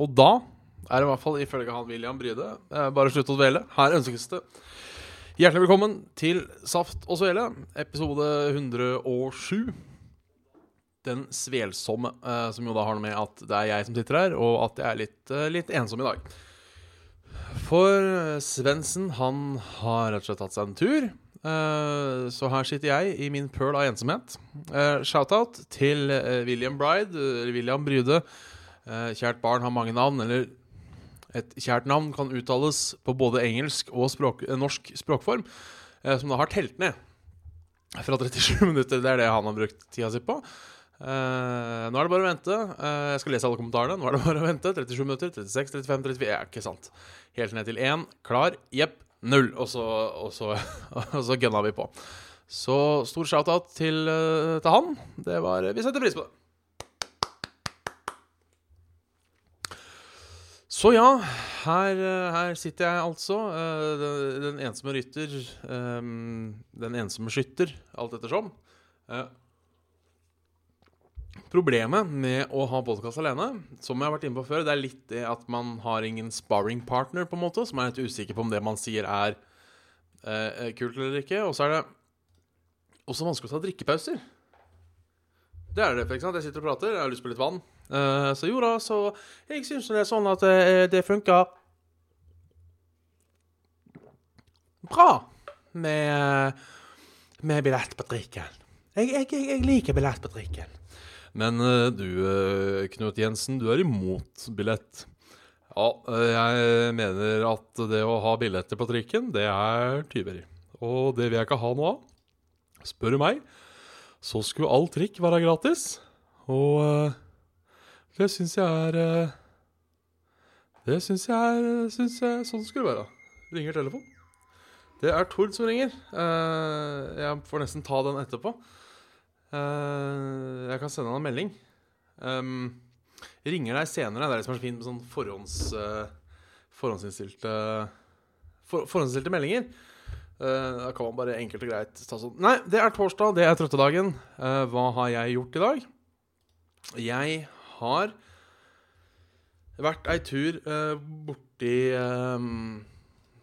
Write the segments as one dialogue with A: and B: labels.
A: Og da er det i hvert fall ifølge han William Bryde eh, bare slutt å dvele. Her ønskes det hjertelig velkommen til Saft og Svele, episode 107. Den svelsomme, eh, som jo da har noe med at det er jeg som sitter her, og at jeg er litt, eh, litt ensom i dag. For Svendsen, han har rett og slett tatt seg en tur. Så her sitter jeg i min pøl av ensomhet. Shout-out til William Bride, William Bryde. Eh, kjært barn har mange navn, eller et kjært navn kan uttales på både engelsk og språk, eh, norsk språkform, eh, som da har telt ned fra 37 minutter. Det er det han har brukt tida si på. Nå er det bare å vente. Jeg skal lese alle kommentarene. Nå er det bare å vente. 37 minutter, 36, 35, 34 Ja, ikke sant. Helt ned til 1. Klar. Jepp. Null. Og så, og så, og så gunna vi på. Så stor shout-out til, til han. Det var, vi setter pris på det. Så ja, her, eh, her sitter jeg altså. eh, Den, den ensomme rytter. Um, Den ensomme skytter, alt ettersom. Uh, Problemet med å ha podkast alene, som jeg har vært inne på før, det er litt det at man har ingen sparring partner, på en måte, som er litt usikker på om det man sier, er uh, kult eller ikke. Og så er det også vanskelig å ta drikkepauser. Det er det, for sant? Jeg sitter og prater, jeg har lyst på litt vann. Eh, så jo da, så jeg syns det er sånn at eh, det funker bra med, med billett på trikken. Jeg, jeg, jeg, liker billett på trikken. Men eh, du, Knut Jensen, du er imot billett. Ja, jeg mener at det å ha billetter på trikken, det er tyveri. Og det vil jeg ikke ha noe av. Spør du meg, så skulle all trikk være gratis. Og det syns jeg er eh, Det syns jeg er synes jeg, Sånn skulle det være. Ringer telefon. Det er Tord som ringer. Eh, jeg får nesten ta den etterpå. Eh, jeg kan sende han en melding. Ringer deg senere. Det er det som er så fint med sånn forhånds, forhåndsinnstilte for, Forhåndsinnstilte meldinger. Da kan man bare enkelt og greit ta sånn Nei, det er torsdag, det er trøttedagen. Hva har jeg gjort i dag? Jeg har vært ei tur eh, borti eh,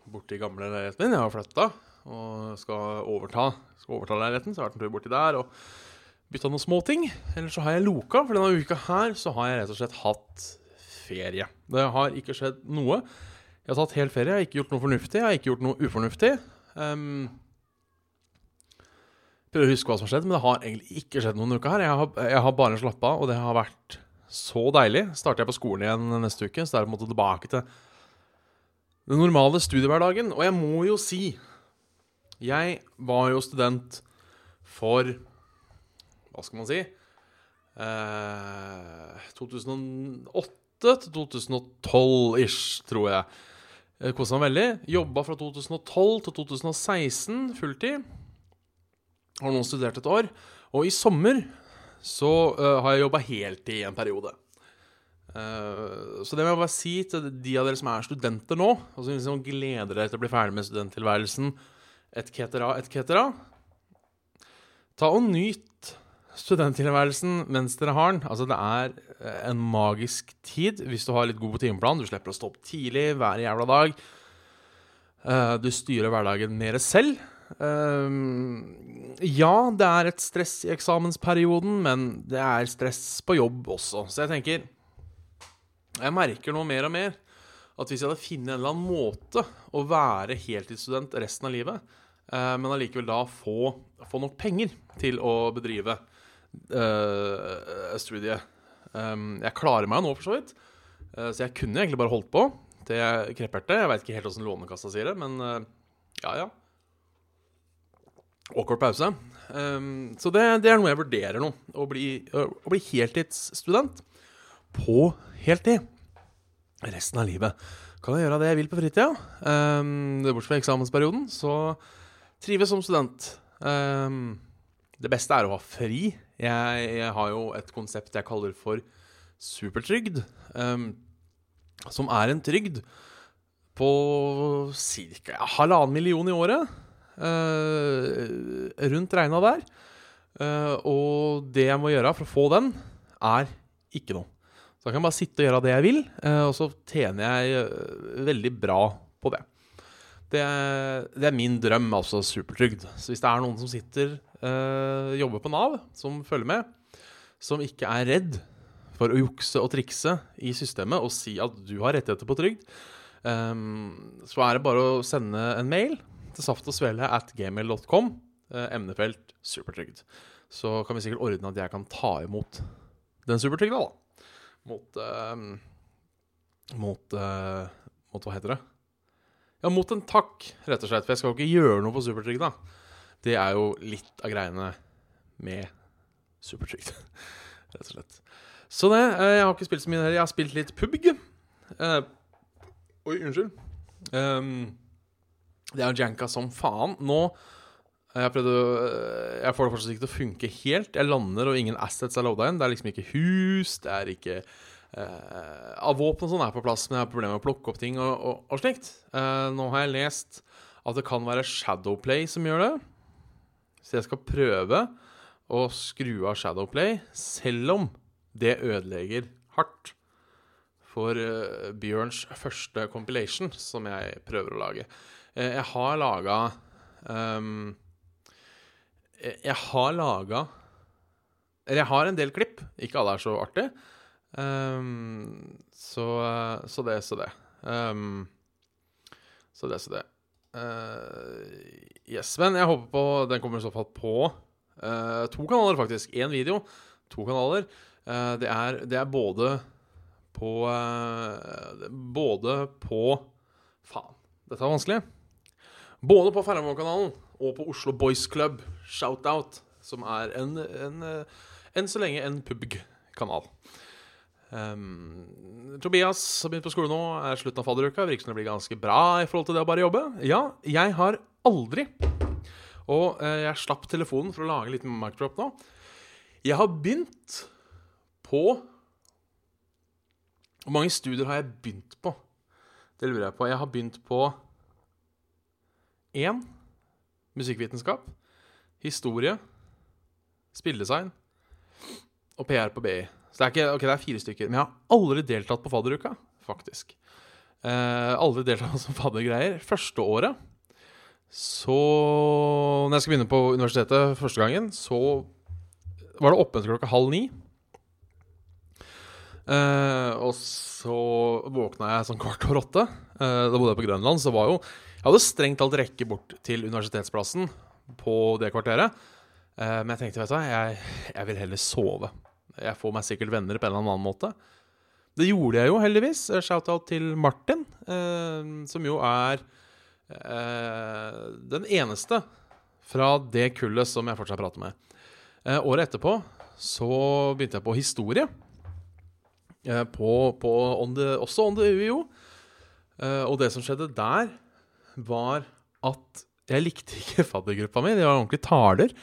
A: Borti gamle leiligheten min. Jeg har flytta og skal overta Skal overta leiligheten. Så jeg har vært en tur borti der og bytta noen småting. Eller så har jeg loka, for denne uka her så har jeg rett og slett hatt ferie. Det har ikke skjedd noe. Jeg har tatt hel ferie. Jeg har ikke gjort noe fornuftig. Jeg har ikke gjort noe ufornuftig. Um, prøver å huske hva som har skjedd, men det har egentlig ikke skjedd noen uker her. Jeg har, jeg har bare slappa av, og det har vært så deilig. Starter jeg på skolen igjen neste uke, så det er på en måte tilbake til den normale studiehverdagen. Og jeg må jo si Jeg var jo student for Hva skal man si? Eh, 2008 til 2012-ish, tror jeg. Kosa meg veldig. Jobba fra 2012 til 2016 fulltid. Har nå studert et år. Og i sommer så uh, har jeg jobba heltid i en periode. Uh, så det må jeg bare si til de av dere som er studenter nå, og som liksom gleder dere til å bli ferdig med studenttilværelsen, et cetera, et etc. Ta og nyt studenttilværelsen mens dere har den. Altså, det er eh, en magisk tid hvis du har litt god timeplan. Du slipper å stå opp tidlig hver jævla dag. Uh, du styrer hverdagen mer selv. Um, ja, det er et stress i eksamensperioden, men det er stress på jobb også. Så jeg tenker Jeg merker nå mer og mer at hvis jeg hadde funnet en eller annen måte å være heltidsstudent resten av livet, eh, men allikevel da få, få nok penger til å bedrive uh, studiet um, Jeg klarer meg nå, for så vidt, Uh, så jeg kunne egentlig bare holdt på til jeg kreperte. Jeg veit ikke helt åssen Lånekassa sier det, men uh, ja, ja. Awkward pause. Um, så det, det er noe jeg vurderer nå. Å bli, å bli heltidsstudent på heltid resten av livet. Kan jeg gjøre det jeg vil på fritida. Um, Bortsett fra eksamensperioden, så trives som student. Um, det beste er å ha fri. Jeg, jeg har jo et konsept jeg kaller for supertrygd. Um, som er en trygd på ca. halvannen million i året. Uh, rundt regna der. Uh, og det jeg må gjøre for å få den, er ikke noe. Så Da kan jeg bare sitte og gjøre det jeg vil, eh, og så tjener jeg eh, veldig bra på det. Det er, det er min drøm, altså supertrygd. Så hvis det er noen som sitter, øh, jobber på Nav, som følger med, som ikke er redd for å jukse og trikse i systemet og si at du har rettigheter på trygd, um, så er det bare å sende en mail til saft at gmail.com, Eh, emnefelt supertrygd. Så kan vi sikkert ordne at jeg kan ta imot den supertrygda, da. Mot eh, Mot eh, Mot hva heter det? Ja, mot en takk, rett og slett. For jeg skal jo ikke gjøre noe på supertrygda. Det er jo litt av greiene med supertrygd, rett og slett. Så det. Eh, jeg har ikke spilt så mye her. Jeg har spilt litt PubG. Eh, oi, unnskyld. Um, det er janka som faen. Nå jeg, prøvde, jeg får det fortsatt ikke til å funke helt. Jeg lander, og ingen assets er loada inn. Det er liksom ikke hus, det er ikke Av våpen og sånn er på plass, men jeg har problemer med å plukke opp ting og, og, og slikt. Uh, nå har jeg lest at det kan være Shadowplay som gjør det. Så jeg skal prøve å skru av Shadowplay, selv om det ødelegger hardt for uh, Bjørns første compilation, som jeg prøver å lage. Uh, jeg har laga um, Jeg har laga Eller jeg har en del klipp. Ikke alle er så artige. Um, så, uh, så, det, så det. Um, så det, så det. yes, men jeg håper på Den kommer i så fall på to kanaler, faktisk. Én video, to kanaler. Uh, det er, det er både på eh, Både på Faen, dette er vanskelig. Både på Ferramon-kanalen og på Oslo Boys Club, Shoutout, som er en, en, eh, enn så lenge en pubg-kanal. Um, Tobias har begynt på skole nå, er slutten av fadderuka. Virker som det blir ganske bra i forhold til det å bare jobbe. Ja, jeg har aldri Og uh, jeg slapp telefonen for å lage en liten microp nå. Jeg har begynt på Hvor mange studier har jeg begynt på? Det lurer jeg på. Jeg har begynt på én musikkvitenskap, historie, spilledesign og PR på BI. Så det er, ikke, okay, det er fire stykker. Men jeg har aldri deltatt på fadderuka, faktisk. Eh, aldri deltatt som faddergreier. Første året så Når jeg skal begynne på universitetet første gangen, så var det åpent klokka halv ni. Eh, og så våkna jeg sånn kvart over åtte. Eh, da bodde jeg på Grønland. Så var jo Jeg hadde strengt talt rekke bort til universitetsplassen på det kvarteret. Uh, men jeg tenkte, vet du hva, jeg, jeg, vil heller sove. Jeg får meg sikkert venner på en eller annen måte. Det gjorde jeg jo, heldigvis. Shout-out til Martin, som jo er den eneste fra det kullet som jeg fortsatt prater med. året etterpå så begynte jeg på historie. Eh, på, på on the, også on the UiO. Eh, og det som skjedde der, var at jeg likte ikke faddergruppa mi. De var ordentlig taler.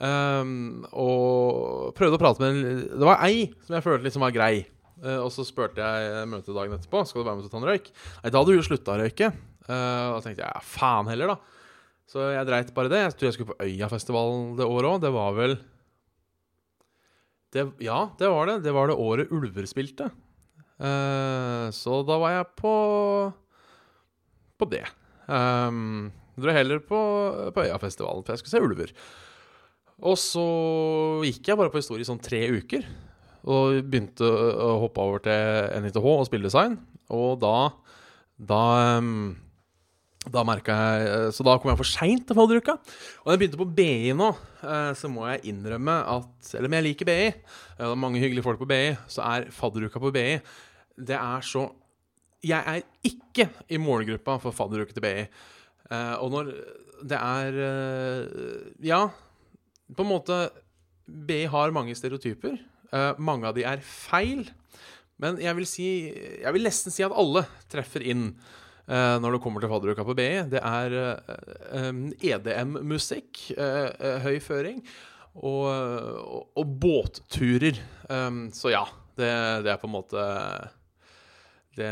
A: Um, og prøvde å prate med en Det var ei som jeg følte liksom var grei. Uh, og så spurte jeg møtet dagen etterpå Skal du være med til å ta en røyk. Nei, da hadde hun slutta å røyke. Uh, og da tenkte jeg ja, faen heller, da. Så jeg dreit bare det. Jeg tror jeg skulle på Øyafestivalen det året òg. Det var vel det, ja, det var det. Det var det året ulver spilte. Uh, så da var jeg på på det. Um, dro heller på, på Øyafestivalen, for jeg skulle se ulver. Og så gikk jeg bare på historie i sånn tre uker. Og begynte å hoppe over til NITH og spilledesign. Og da Da um, da jeg, eh, Så da kom jeg for seint til fadderuka. Og når jeg begynte på BI nå, eh, så må jeg innrømme at Selv om jeg liker BI, eh, det er mange hyggelige folk på BI, så er fadderuka på BI Det er så Jeg er ikke i målgruppa for fadderuke til BI. Og når det er Ja, på en måte BI har mange stereotyper. Mange av de er feil. Men jeg vil si Jeg vil nesten si at alle treffer inn. Eh, når det kommer til fadderuka på BI. Det er EDM-musikk, eh, e eh, høy føring, og, og, og båtturer. så ja, det, det, er på en måte det,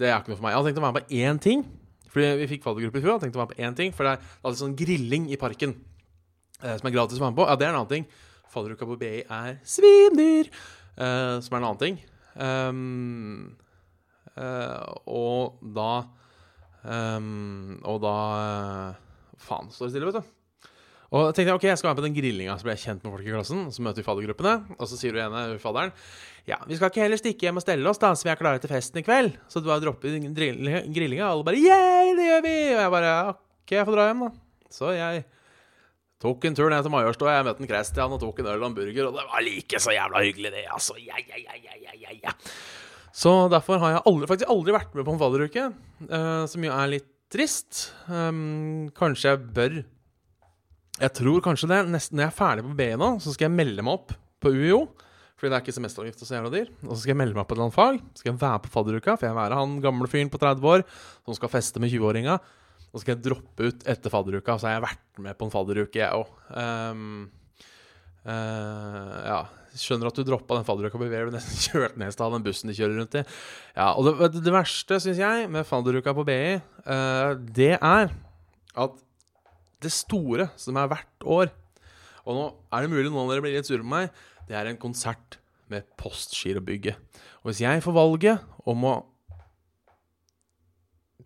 A: det er ikke noe for meg. Jeg hadde tenkt å være med på én ting. Fordi vi fikk faddergruppe i fjor. Jeg tenkte å være med på én ting, For det er alltid sånn grilling i parken som er gratis å være med på. Ja, det er en annen ting. Fadderuka på BI er svindyr. eh, som er en annen ting. Um, eh, og da um, Og da eh, Faen, står det stille, vet du. Og da tenkte jeg ok, jeg skal være med på den grillinga, så blir jeg kjent med folk i klassen. Så møter vi faddergruppene, og så sier du ene fadderen Ja, vi skal ikke heller stikke hjem og stelle oss, da, så vi er klare til festen i kveld. Så du bare dropper grillinga, og alle bare Yeah, det gjør vi! Og jeg bare OK, jeg får dra hjem, da. Så jeg tok en tur ned til Majorstua. Jeg møtte en Christian og tok en øl og en burger, og det var like så jævla hyggelig, det, altså. Ja, ja, ja, ja, ja, ja. Så derfor har jeg aldri, faktisk aldri vært med på en fadderuke, uh, som jo er litt trist. Um, kanskje jeg bør Jeg tror kanskje det. Nesten når jeg er ferdig på BI nå, så skal jeg melde meg opp på UiO. Fordi det er ikke semesteravgift og så jævla dyr. Og så skal jeg melde meg opp på et eller annet fag. Så skal jeg være på fadderuka, for jeg vil være han gamle fyren på 30 år som skal feste med 20-åringa. Og så skal jeg droppe ut etter fadderuka, så har jeg vært med på en fadderuke, jeg òg. Um, uh, ja. Skjønner at du droppa den fadderuka, på BI, nesten kjørt ned av den bussen de kjører rundt i. Ja, og det, det verste, syns jeg, med fadderuka på BI, uh, det er at det store som er hvert år Og nå er det mulig noen av dere blir litt sure på meg. Det er en konsert med Postgirobygget. Og hvis jeg får valget om å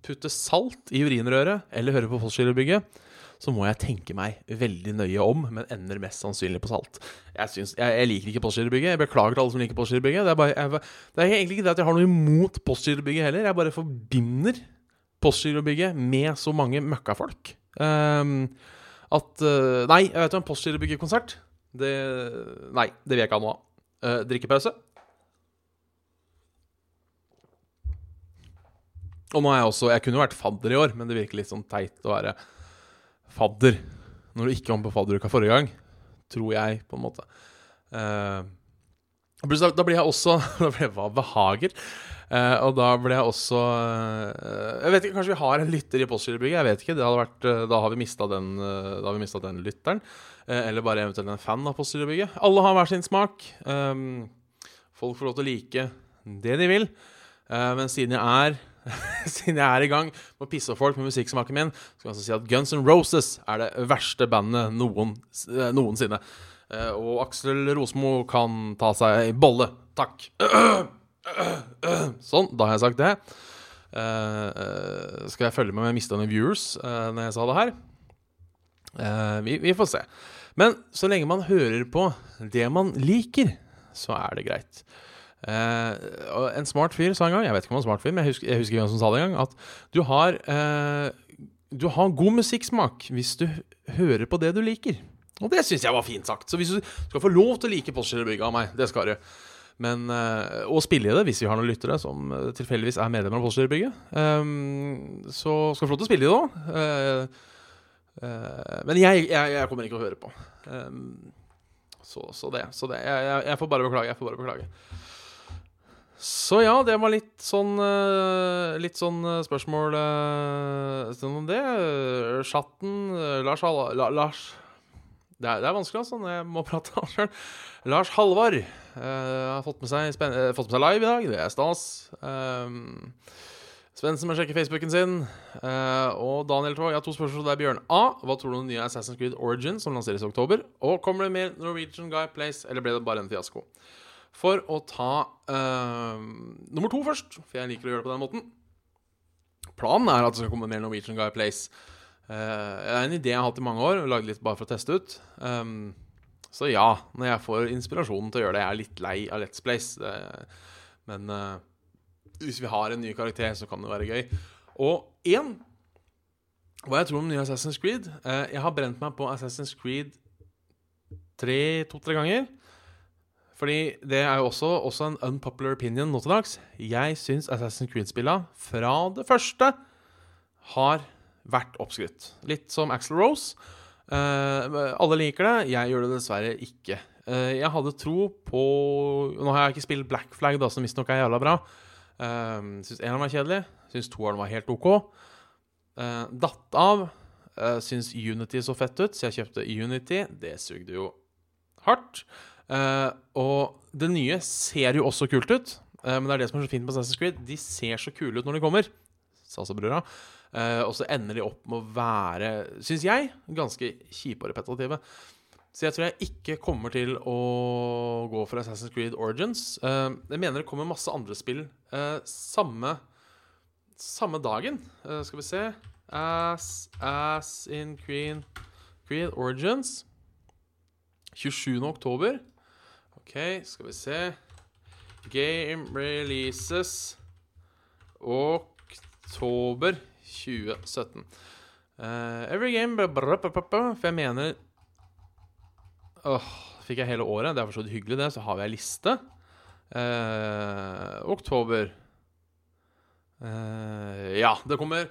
A: putte salt i urinrøret eller høre på Postgirobygget, så må jeg tenke meg veldig nøye om, men ender mest sannsynlig på salt. Jeg, synes, jeg, jeg liker ikke Postgirobygget. Jeg beklager til alle som liker Postgirobygget. Det, det er egentlig ikke det at jeg har noe imot Postgirobygget heller. Jeg bare forbinder Postgirobygget med så mange møkkafolk. Um, at uh, Nei, jeg vet du, en Postgirobygget-konsert det, Nei, det vil jeg ikke ha noe av. Uh, drikkepause. Og nå er jeg også Jeg kunne jo vært fadder i år, men det virker litt sånn teit å være fadder når du ikke var med på fadderuka forrige gang. Tror jeg, på en måte. Uh, da blir jeg også Da blir jeg hva behager. Uh, og da ble jeg også uh, Jeg vet ikke, Kanskje vi har en lytter i Postgirobygget? Jeg vet ikke. Det hadde vært, uh, da har vi mista den, den lytteren. Eller bare eventuelt en fan av Postgirobygget. Alle har hver sin smak. Um, folk får lov til å like det de vil. Men siden jeg er Siden jeg er i gang med å pisse folk med musikksmaken min, så kan jeg altså si at Guns N' Roses er det verste bandet noen, noensinne. Og Aksel Rosmo kan ta seg ei bolle. Takk. Sånn, da har jeg sagt det. Uh, uh, skal jeg følge med om jeg mista noen viewers uh, når jeg sa det her? Vi, vi, får se. Men så lenge man hører på det man liker, så er det greit. en smart fyr sa en gang Jeg vet ikke om han var smart fyr, men jeg husker, jeg husker hvem som sa det en gang. At du har, du har god musikksmak hvis du hører på det du liker. Og det syns jeg var fint sagt. Så hvis du skal få lov til å like Postgirobygget av meg, det skal du. Men, uh, og spille i det hvis vi har noen lyttere som uh, tilfeldigvis er medlemmer av Postgirobygget. Um, så skal vi få lov til å spille i det òg. Uh, men jeg, jeg, jeg, kommer ikke å høre på. Um, så, så, det. Så det. Jeg, jeg, får bare beklage. Jeg får bare beklage. Så ja, det var litt sånn Litt sånn spørsmål sånn om det. Chatten Lars Lars det er, det er, vanskelig, altså, jeg må prate sjøl. Lars Halvard uh, har fått med, seg, uh, fått med, seg, live i dag. Det er stas. Um, Svendsen må sjekke Facebooken sin. Uh, og Daniel Tvaa, jeg har to spørsmål til deg, Bjørn. A. Hva tror du om den nye Assassin's Creed Origin som lanseres i oktober? Og kommer det mer Norwegian Guy Place, eller ble det bare en fiasko? For å ta nummer to først, for jeg liker å gjøre det på den måten. Planen er at det skal komme mer Norwegian Guy Place. Uh, det er en idé jeg har hatt i mange år, og lagd litt bare for å teste ut. Um, så ja, når jeg får inspirasjonen til å gjøre det Jeg er litt lei av Let's Place. Uh, men uh, hvis vi har en ny karakter, så kan det være gøy. Og én Hva jeg tror om nye Assassin's Creed uh, Jeg har brent meg på Assassin's Creed to-tre ganger. Fordi det er jo også, også, en unpopular opinion nå til dags. Jeg syns Assassin's Creed-spilla fra det første har vært oppskrytt. Litt som Axel Rose. Uh, alle liker det. Jeg gjør det dessverre ikke. Uh, jeg hadde tro på Nå har jeg ikke spilt Black Flag, da, som visstnok er jævla bra. Uh, syns en av dem var kjedelig. Syns dem var helt OK. Uh, datt av. Uh, syns Unity så fett ut, så jeg kjøpte Unity. Det sugde jo hardt. og det nye ser jo også kult ut. men det er det som er så fint på Assassin's Creed. De ser så kule ut når de kommer. Salsa-brødra. Uh, og så ender de opp med å være, syns jeg, ganske kjipe og repetitive. Så jeg tror jeg ikke kommer til å gå for Assassin's Creed Origins. Eh, jeg mener det kommer masse andre spill eh, samme, samme dagen. Eh, skal vi se Ass, Ass in Creed, Creed Origins. 27. oktober. OK, skal vi se Game releases oktober 2017. Uh, every game For jeg mener Åh, Fikk jeg hele året. Det er for så vidt hyggelig, det. Så har vi ei liste. Uh, oktober uh, Ja, det kommer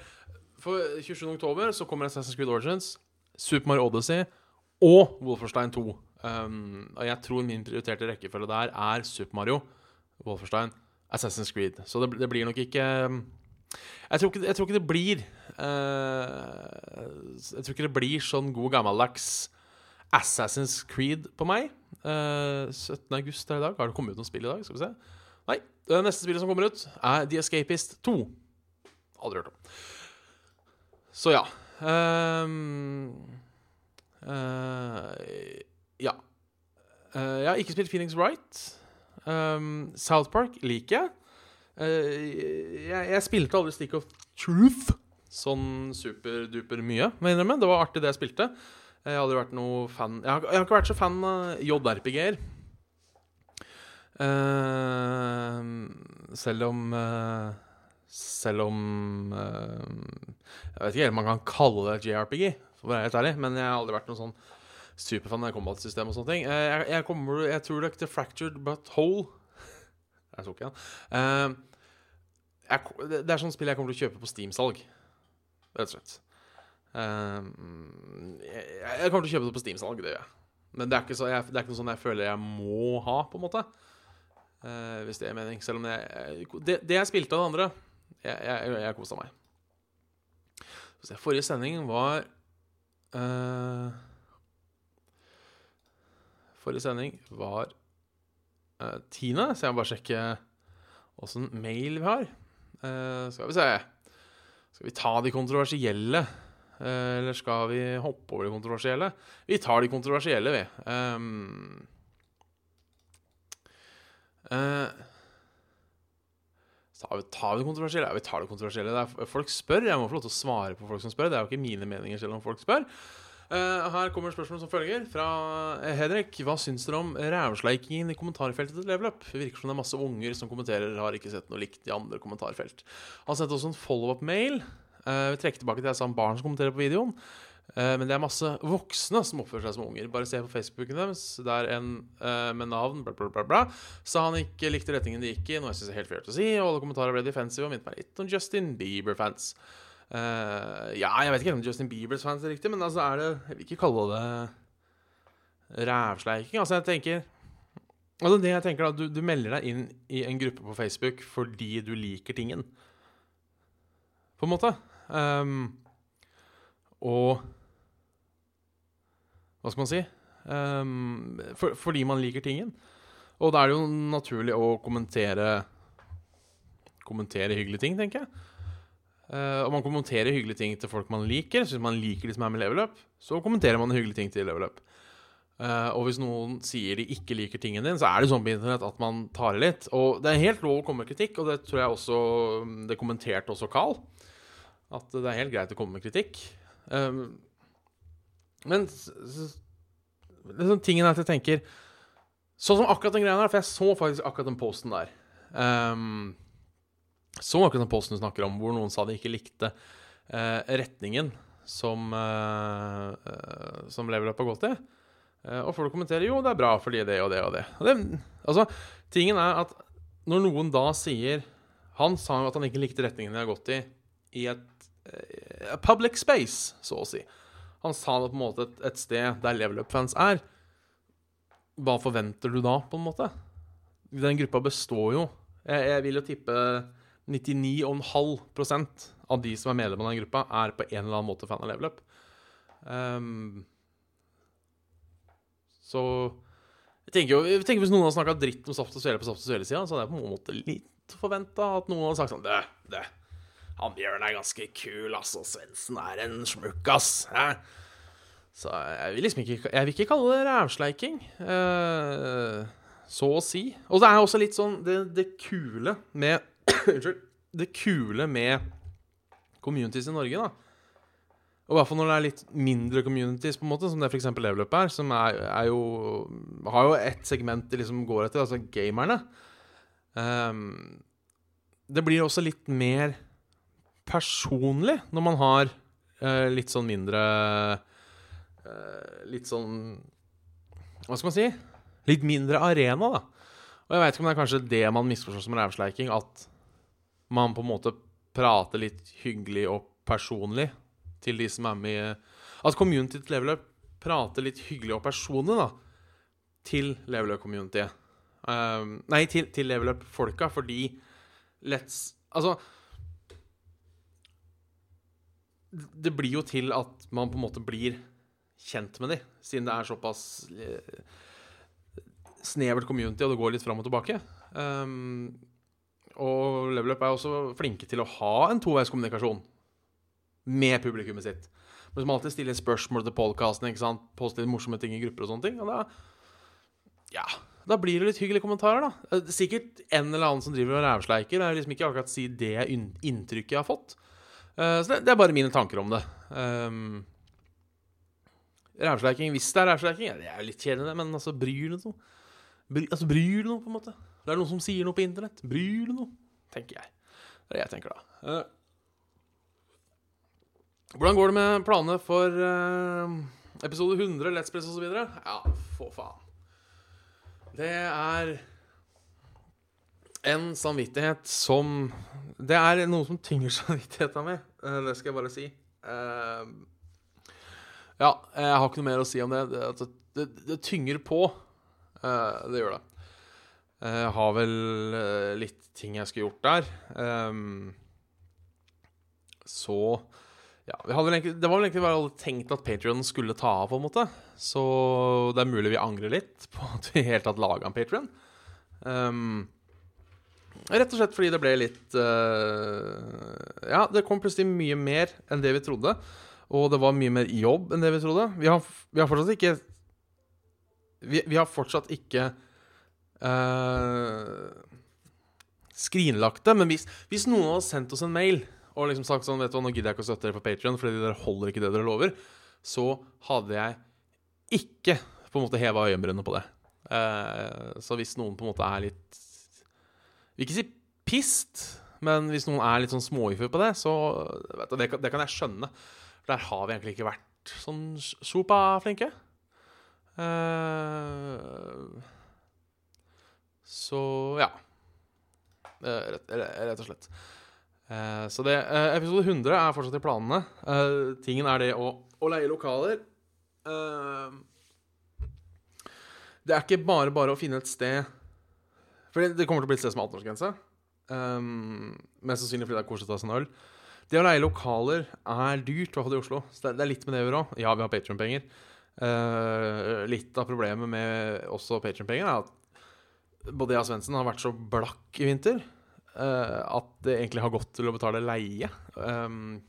A: For 27. oktober så kommer Assassin's Creed Origins, Super Mario Odyssey og Wolferstein 2. Um, og jeg tror min prioriterte rekkefølge der er Super Mario, Wolferstein, Assassin's Creed. Så det, det blir nok ikke jeg tror, ikke, jeg tror ikke, det blir uh, Jeg tror ikke det blir sånn god gammeldags Assassin's Creed på meg. Uh, 17. august er i dag. Har det kommet ut noe spill i dag? Skal vi se. Nei. Det neste spillet som kommer ut, er The Escapist 2. Aldri hørt om. Så ja. Um, uh, ja. Jeg har ikke spilt Phoenix Wright. Um, South Park liker jeg. Uh, jeg, jeg, spilte aldri Stick of Truth sånn superduper mye, må jeg innrømme. Det var artig, det jeg spilte. Jeg har aldri vært noe fan Jeg har, jeg har ikke vært så fan av JRPG-er. Uh, selv om uh, Selv om Jeg vet ikke helt om man kan kalle det JRPG, for å være helt ærlig, men jeg har aldri vært noen sånn superfan av combat-system og sånne ting. Jeg, jeg, kommer, jeg tror er til Fractured But Whole Jeg tok igjen. Uh, det er sånn spill jeg kommer til å kjøpe på Steam-salg, rett og slett. Um, jeg, jeg, kommer til å kjøpe det på Steam-salg, det gjør jeg. Men det er, så, jeg, det er, ikke noe sånn jeg føler jeg må ha, på en måte. Uh, hvis det er mening. Selv om jeg Det, det jeg spilte av det andre, jeg, jeg, jeg kosa meg. Så forrige sending var uh, Forrige sending var uh, tiende, så jeg må bare sjekke åssen mail vi har. Uh, skal vi se Skal vi ta de kontroversielle? Uh, eller skal vi hoppe over de kontroversielle? Vi tar de kontroversielle, vi. Um, uh, tar, vi, tar vi det kontroversielle? Ja, vi tar det kontroversielle. Det er, folk spør. Jeg må få lov til å svare på folk som spør. Det er jo ikke mine meninger selv om folk spør. Uh, her kommer spørsmålet som følger fra Henrik Hva syns dere om rævsleikingen i kommentarfeltet til Level Up? Det virker som det er masse unger som kommenterer, har ikke sett noe likt i andre kommentarfelt. Han sendte også en follow-up-mail. Uh, vi trekker tilbake til jeg sa om barn som kommenterer på videoen. men det er masse voksne som oppfører seg som unger. Bare se på Facebooken deres. Der en med navn bla, bla, bla, bla, sa han ikke likte retningen de gikk i, noe jeg syns er helt fair å si. Og alle kommentarer ble defensive og minnet meg litt om Justin Bieber-fans. Uh, ja, jeg vet ikke om Justin Biebers fans er riktig, men altså er det Jeg vil ikke kalle det rævsleiking. Altså, jeg tenker Altså, det jeg tenker da, du, du, melder deg inn i en gruppe på Facebook fordi du liker tingen. På en måte. Um, og Hva skal man si? Um, for, fordi man liker tingen. Og da er det jo naturlig å kommentere Kommentere hyggelige ting, tenker jeg. Uh, og man kommenterer hyggelige ting til folk man liker. Så hvis man liker de som er med Level Up, så kommenterer man hyggelige ting til Level Up. Uh, og hvis noen sier de ikke liker tingen din, så er det sånn på internett at man tar i litt. Og det er helt lov å komme med kritikk, og det tror jeg også Det kommenterte også Carl. At det er helt greit å komme med kritikk. Uh, men liksom, tingen er at jeg tenker Sånn som akkurat den greia der, for jeg så faktisk akkurat den posten der. Um, så akkurat den posten du snakker om, hvor noen sa de ikke likte eh, retningen som, eh, eh, som Level Up har gått i. Eh, og folk kommenterer jo, det er bra fordi det og det og det. Og det altså, tingen er at når noen da sier Han sa jo at han ikke likte retningen de har gått i i et eh, public space, så å si. Han sa det på en måte et, et sted der Level Up-fans er. Hva forventer du da, på en måte? Den gruppa består jo Jeg, jeg vil jo tippe 99,5% av de som er medlem av den gruppa, er på en eller annen måte fan av leveløp. Um, så jeg tenker jo jeg tenker Hvis noen har snakka dritt om Saft og Svele på Saft og Svele-sida, så hadde jeg på en måte litt forventa at noen hadde sagt sånn Det, det han Bjørn er ganske kul, altså. Svendsen er en smukk, ass. Hæ? Så jeg vil liksom ikke Jeg vil ikke kalle det rævsleiking. Uh, så å si. Og det er også litt sånn Det, det kule med Unnskyld. Det kule med communities i Norge, da og i hvert fall når det er litt mindre communities, på en måte som det f.eks. Level Up er, som er, er, jo Har jo ett segment de liksom går etter, altså gamerne. Um, det blir også litt mer personlig når man har uh, litt sånn mindre uh, Litt sånn Hva skal man si? Litt mindre arena, da. Og jeg veit ikke om det er kanskje det man misforstår som rævsleiking, at man på en måte prater litt hyggelig og personlig til de som er med At community til Level Up prater litt hyggelig og personlig da, til Level Up Community. Um, nei, til, til Level Up-folka, fordi Let's Altså Det blir jo til at man på en måte blir kjent med de, siden det er såpass eh, snevert community, og det går litt fram og tilbake. Um, og Level Up er også flinke til å ha en toveiskommunikasjon med publikummet sitt. Men som alltid stiller spørsmål til podkasten, poster morsomme ting i grupper og sånne ting. Og da, ja, da blir det litt hyggelige kommentarer, da. Eh, sikkert en eller annen som driver og rævsleiker. Jeg vil liksom ikke akkurat si det inntrykket jeg har fått. Uh, så det, det, er bare mine tanker om det. Um, rævsleiking, hvis det er rævsleiking, det er litt kjedelig, men altså, bryr det noe? Bry, altså, bryr det noe, på en måte? Det er noen som sier noe på internett. Bryr det noe? Tenker jeg. Det er det jeg tenker, da. Uh, hvordan går det med planene for uh, episode 100, Let's Press osv.? Ja, få faen. Det er en samvittighet som Det er noe som tynger samvittigheten min. Uh, det skal jeg bare si. Ja, jeg har ikke noe mer å si om det. Det, det, det, det tynger på. det gjør det. Jeg har vel litt ting jeg skulle gjort der. Um, så ja, egentlig, Det var vel egentlig bare alle tenkt at Patrion skulle ta av, på en måte. Så det er mulig vi angrer litt på at vi helt tatt laga en Patrion. Um, rett og slett fordi det ble litt uh, Ja, det kom plutselig mye mer enn det vi trodde. Og det var mye mer jobb enn det vi trodde. Vi har, vi har fortsatt ikke Vi, vi har fortsatt ikke uh, skrinlagt det. Men hvis, hvis noen hadde sendt oss en mail og liksom sagt sånn Vet du hva, nå gidder jeg ikke å støtte dere på Patrion, fordi dere holder ikke det dere lover, så hadde jeg ikke på en måte heva øyenbrynene på det. Uh, så hvis noen på en måte er litt Vil ikke si pist, men hvis noen er litt sånn småifur på det, så du, det, det, kan jeg skjønne. Der har vi egentlig ikke vært sånn sopa flinke. Eh, så ja. Eh, rett, rett og slett. Eh, så det, eh, episode 100 er fortsatt i planene. Tingen er det å, å leie lokaler. det er ikke bare bare å finne et sted For det, kommer til å bli et sted som har 18-årsgrense. Um, mest sannsynlig fordi det er koselig å ta seg en øl. Det å leie lokaler er dyrt, i hvert fall i Oslo. Så det, er litt med det å gjøre òg. Ja, vi har Patrion-penger. Litt av problemet med også Patrion-penger er at både jeg og Svendsen har vært så blakk i vinter. Uh, at det egentlig har gått til å betale leie um,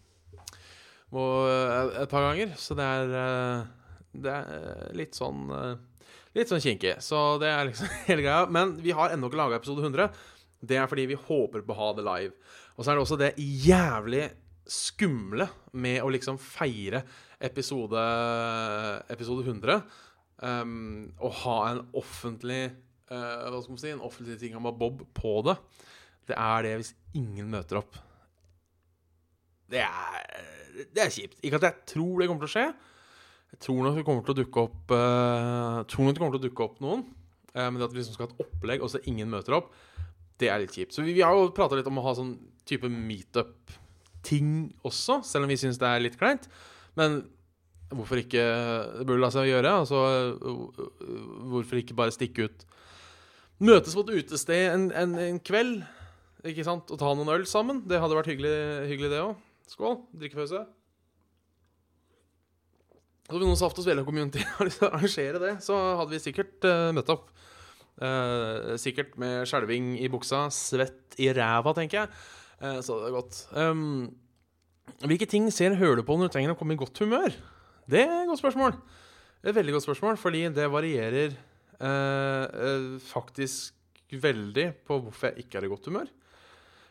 A: og, uh, et par ganger. Så det er, uh, det er litt sånn Litt sånn kinkig. Så det er liksom hele greia. Men vi har ennå ikke laga episode 100. Det er fordi vi håper på å ha det live. Og så er det også det jævlig skumle med å liksom feire episode, episode 100. Um, og ha en offentlig Hva skal man si En offentlig ting om Bob på det. Det er det hvis ingen møter opp. Det er, det er kjipt. Ikke at jeg tror det kommer til å skje. Jeg tror nok det kommer til å dukke opp uh, til å dukke opp noen. Uh, men det at vi liksom skal ha et opplegg, og så ingen møter opp, det er litt kjipt. Så vi, vi har jo prata litt om å ha sånn type meetup-ting også, selv om vi syns det er litt kleint. Men hvorfor ikke Det burde la seg gjøre. Altså, hvorfor ikke bare stikke ut Møtes på et utested en, en, en kveld ikke sant? og ta noen øl sammen. Det hadde vært hyggelig, hyggelig det òg. Skål. Drikkepause. Så hvis noen Saft og Svele-community har lyst til å arrangere det, så hadde vi sikkert uh, møtt opp. Uh, sikkert med skjelving i buksa, svett i ræva, tenker jeg. Uh, så det er godt. Um, hvilke ting ser du på når du trenger å komme i godt humør? Det er et godt spørsmål. Et veldig godt spørsmål, fordi det varierer eh, eh, faktisk veldig på hvorfor jeg ikke er i godt humør.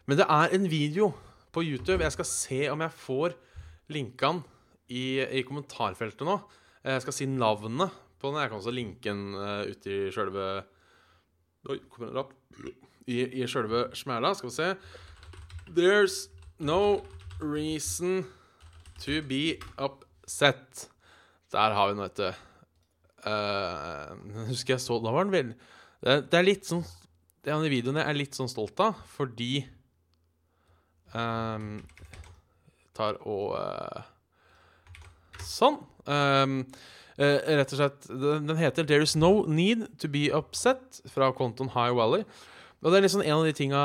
A: Men det er en video på YouTube. Jeg skal se om jeg får linkene i, i kommentarfeltet nå. Jeg skal si navnet på den. Jeg kan også linke den uh, ut i sjølve Oi, kom den opp? I, i sjølve smæla. Skal vi se. There's no reason to be upset. Der har vi den, vet du. Uh, husker jeg så Da var den veldig det, det, er litt sånn Det av de videoene jeg er litt sånn stolt av, fordi um, Tar og uh, Sånn. Um, uh, rett og slett den, heter 'There Is No Need To Be Upset' fra kontoen High Valley. Og det er liksom en av de tinga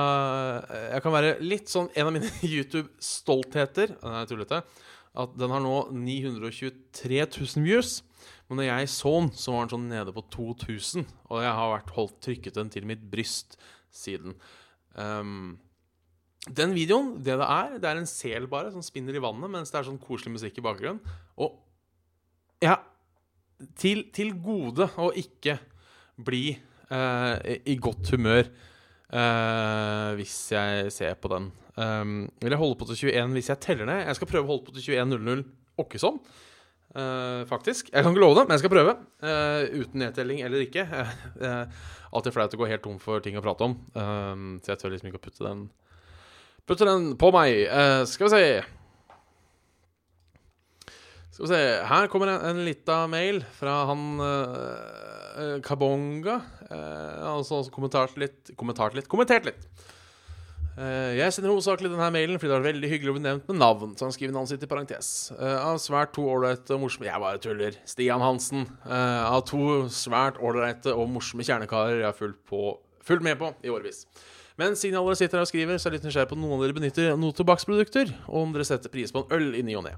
A: Jeg kan være litt sånn En av mine YouTube-stoltheter er tullete. At den har nå 923 000 views. Men når jeg så den, så var den sånn nede på 2000. Og jeg har vært holdt trykket den til mitt bryst siden. Um, den videoen, det det er, det er en sel bare som spinner i vannet mens det er sånn koselig musikk i bakgrunnen. Og ja Til, til gode å ikke bli uh, i godt humør uh, hvis jeg ser på den. Um, vil jeg holde på til 21 hvis jeg teller ned? Jeg skal prøve å holde på til 21.00 åkkesom. Uh, faktisk. Jeg kan ikke love det, men jeg skal prøve. Uh, uten nedtelling eller ikke. Uh, alltid flaut å gå helt tom for ting å prate om. så jeg tør liksom ikke å putte den Putte den på meg. skal vi se Skal vi se Her kommer en, en lita mail fra han Kabonga. altså også kommentert litt Kommentert litt Kommentert litt. Uh, jeg sender hovedsakelig denne mailen fordi det var veldig hyggelig å bli nevnt med navn. Så han skriver navnet sitt i parentes. Uh, av svært to ålreite og morsomme Jeg bare tuller. Stian Hansen. Uh, av to svært ålreite og morsomme kjernekarer jeg har fulgt, på, fulgt, med på i årevis. Men siden alle sitter her og skriver, så er jeg litt nysgjerrig på noen av dere benytter noen tobakksprodukter, og om dere setter pris på en øl i ny og ne.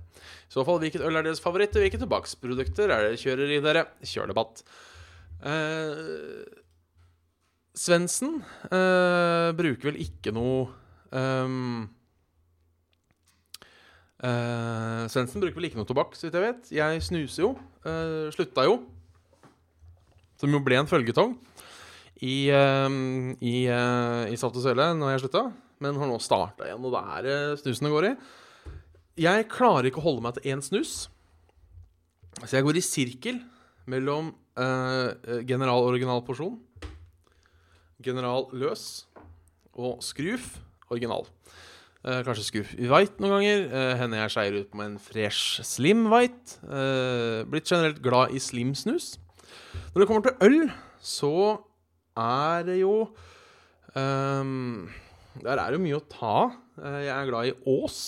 A: I så fall, hvilket øl er deres favoritt, og hvilke tobakksprodukter er det kjører i dere? Kjør debatt. Uh, Svendsen uh, bruker vel ikke noe um, uh, Svendsen bruker vel ikke noe tobakk, så vidt jeg vet. Jeg snuser jo. Uh, slutta jo. Som jo ble en følgetong i, um, i, i Saft og Svele når jeg slutta. Men har nå starta igjen, og det er uh, snusen det går i. Jeg klarer ikke å holde meg til én snus. Så jeg går i sirkel mellom general original porsjon General Løs og Skruf original. Eh, kanskje Skruf White noen ganger. Eh, hender jeg skeier ut med en fresh Slim White. Eh, blitt generelt glad i slim snus. Når det kommer til øl, så er det jo um, Der er jo mye å ta. Uh, jeg er glad i Ås.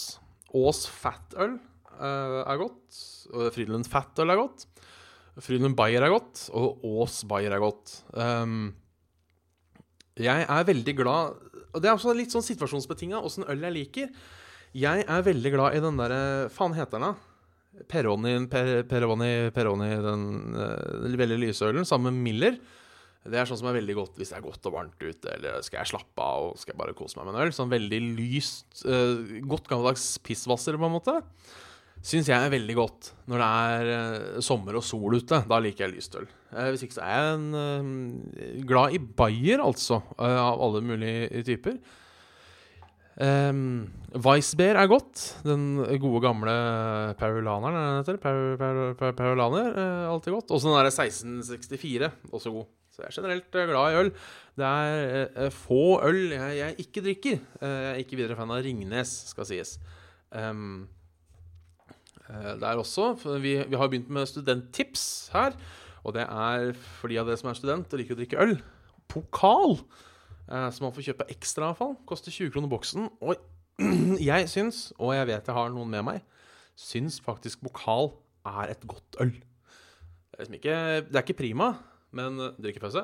A: Ås fatøl uh, er godt. Frydenlund fatøl er godt. Frydenlund Bayer er godt. Og Ås Bayer er godt. Um, jeg er veldig glad Og det er også litt sånn situasjonsbetinga åssen øl jeg liker. Jeg er veldig glad i den derre Faen heter den, da? Peroni, per, Peroni, Peroni Den den, veldig lyse ølen, sammen med Miller. Det er sånn som er veldig godt hvis det er godt og varmt ute, eller skal jeg slappe av og skal jeg bare kose meg med en øl. Sånn veldig lyst, uh, godt gammeldags pissvasser, på en måte syns jeg er veldig godt når det er uh, sommer og sol ute. Da liker jeg lystøl. Uh, hvis ikke så er jeg en, uh, glad i Bayer, altså. av alle mulige typer. Um, Weissbeer er godt. Den gode, gamle Paulaneren, er den heter? Paulaner, alltid godt. Også den derre 1664, også god. Så jeg er generelt glad i øl. Det er få øl jeg, jeg ikke drikker. jeg er ikke videre fan av Ringnes, skal sies. Um, Eh, der også. Vi, vi har begynt med studenttips her. Og det er for de av dere som er student og liker å drikke øl. Pokal, eh, som man får kjøpe ekstra, iallfall. Koster 20 kroner boksen. Og jeg syns, og jeg vet jeg har noen med meg, syns faktisk pokal er et godt øl. Det er, liksom ikke, det er ikke prima, men drikkepause.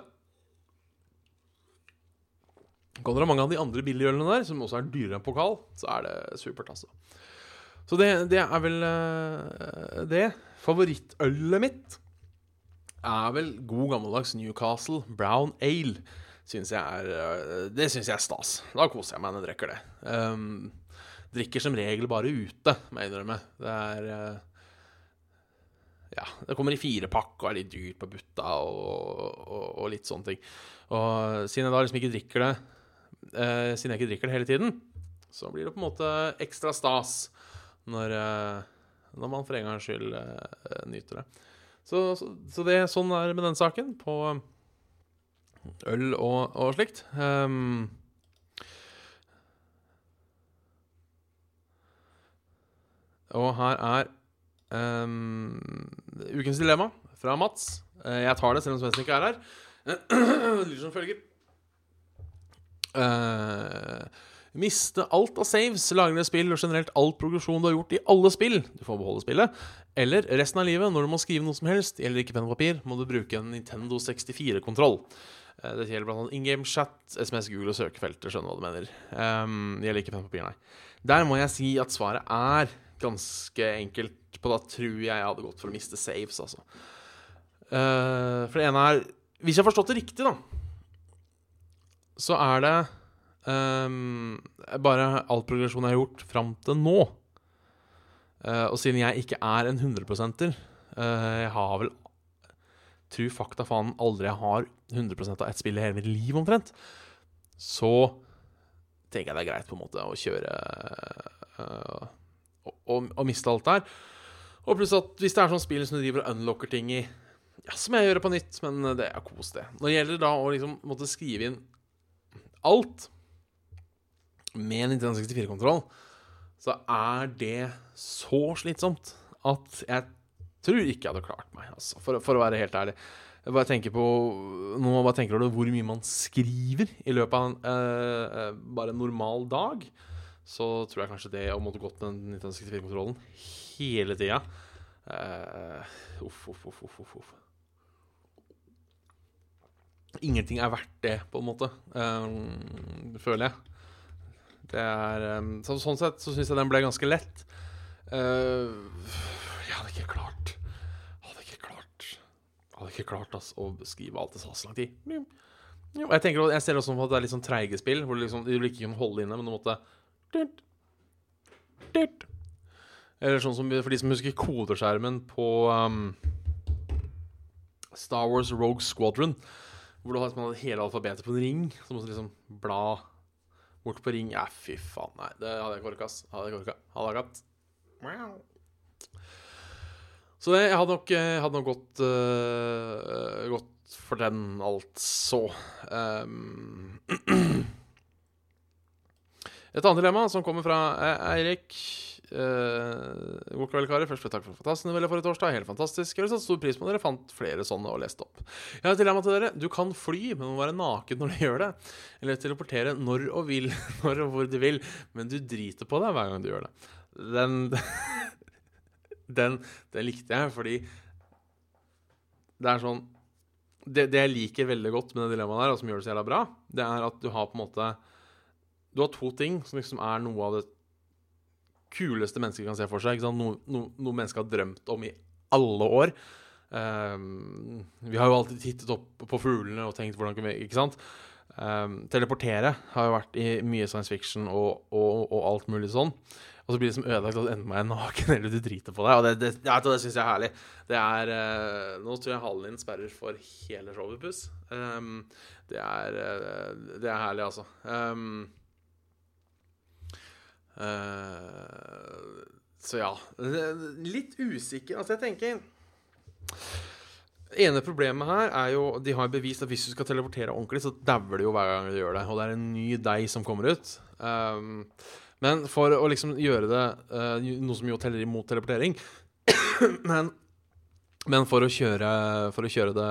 A: Går dere mange av de andre billigølene der, som også er dyrere enn pokal, så er det supert, altså. Så det, det er vel uh, det. Favorittølet mitt er vel god gammeldags Newcastle Brown Ale. Synes jeg er, uh, det syns jeg er stas. Da koser jeg meg når jeg drikker det. Um, drikker som regel bare ute, må jeg innrømme. Det er uh, ja, det kommer i firepakk og er litt dyrt på butta og, og, og litt sånne ting. Og siden jeg da liksom ikke drikker det Siden jeg ikke drikker det hele tiden, så blir det på en måte ekstra stas når, eh, når man for en gangs skyld eh, nyter det. Så, så, så det, sånn er det med den saken på øl og, og slikt. Um, og her er um, ukens dilemma fra Mats. Eh, jeg tar det selv om Svendsen ikke er her. Det lyder som følger. Uh, miste alt av saves, lagre spill og generelt all progresjon du har gjort i alle spill. Du får beholde spillet. Eller resten av livet, når du må skrive noe som helst, gjelder ikke penn og papir, må du bruke en Nintendo 64-kontroll. Dette det gjelder bl.a. in game chat, SMS, Google og søkefelter. Skjønner hva du mener. Um, det gjelder ikke penn og papir, nei. Der må jeg si at svaret er ganske enkelt. På da tror jeg jeg hadde gått for å miste saves, altså. Uh, for det ene er Hvis jeg har forstått det riktig, da, så er det um, bare all progresjon jeg har gjort fram til nå. Uh, og siden jeg ikke er en 100-prosenter uh, Jeg har vel Tru fakta faen aldri jeg har 100 av ett spill i hele mitt liv, omtrent. Så tenker jeg det er greit på en måte å kjøre uh, og, og, miste alt der. Og pluss at hvis det er sånn spill som du driver og unlocker ting i, ja, så må jeg gjøre på nytt, men det er kos, det. Når det gjelder da å liksom måtte skrive inn alt med Nintendo 64-kontroll, så er det så slitsomt at jeg tror ikke jeg hadde klart meg, altså, for, for, å være helt ærlig. Jeg bare tenker på Nå må man bare tenke over hvor mye man skriver i løpet av en eh, bare en normal dag. Så tror jeg kanskje det å måtte gått med den 1964-kontrollen hele tida uh, Uff, uff, uff, uff, uff. Ingenting er verdt det, på en måte. Um, føler jeg. Er um, så, Sånn sett så syns jeg den ble ganske lett. Uh, jeg hadde ikke klart Hadde ikke klart Hadde ikke klart ass, å beskrive alt det sa så lang tid. Jeg tenker Jeg ser også at det er litt sånn treige spill, hvor liksom, du ikke kunne holde inne, men du måtte Eller sånn som for de som husker kodeskjermen på um, Star Wars Rogue Squadron. Hvor du har liksom hele alfabetet på en ring. Så måtte du liksom bla bort på ring. Ja, fy faen. Nei, det hadde jeg ikke orka. Hadde jeg ikke orka. Hadde jeg hatt. Så det, jeg hadde nok, hadde nok gått, uh, gått for den, altså. Um, Et annet dilemma som kommer fra Eirik. Uh, god kveld, karer. Først vil jeg takke for fantastisk novelle forrige torsdag. Helt fantastisk. Jeg vil satt stor pris på at dere fant flere sånne og leste opp. Jeg har et dilemma til dere. Du kan fly, men må være naken når du gjør det. Eller teleportere når og vil, når og hvor du vil, men du driter på deg hver gang du gjør det. Den Den, den likte jeg, fordi det er sånn det, det, jeg liker veldig godt med det dilemmaet der, og som gjør det så jævla bra, det er at du har på en måte Du har to ting som liksom er noe av det kuleste mennesker kan se for seg. Noe, no, noe mennesker har drømt om i alle år. Um, vi har jo alltid tittet opp på fuglene og tenkt hvordan kan vi Ikke sant? Um, teleportere har jo vært i mye science fiction og, og, og alt mulig sånn. Og så blir det som ødelagt at enten er naken eller du driter på deg. Og det, det, det syns jeg er herlig. Det er uh, Nå tror jeg halen din sperrer for hele showet, Puss. Um, det, er, uh, det er herlig, altså. Um, uh, så ja. Litt usikker. Altså, jeg tenker ene problemet her er jo De har bevist at hvis du skal teleportere ordentlig, så dauer du jo hver gang du gjør det. Og det er en ny deg som kommer ut. Um, men for å liksom gjøre det uh, Noe som jo teller imot teleportering men, men, for å kjøre For å kjøre det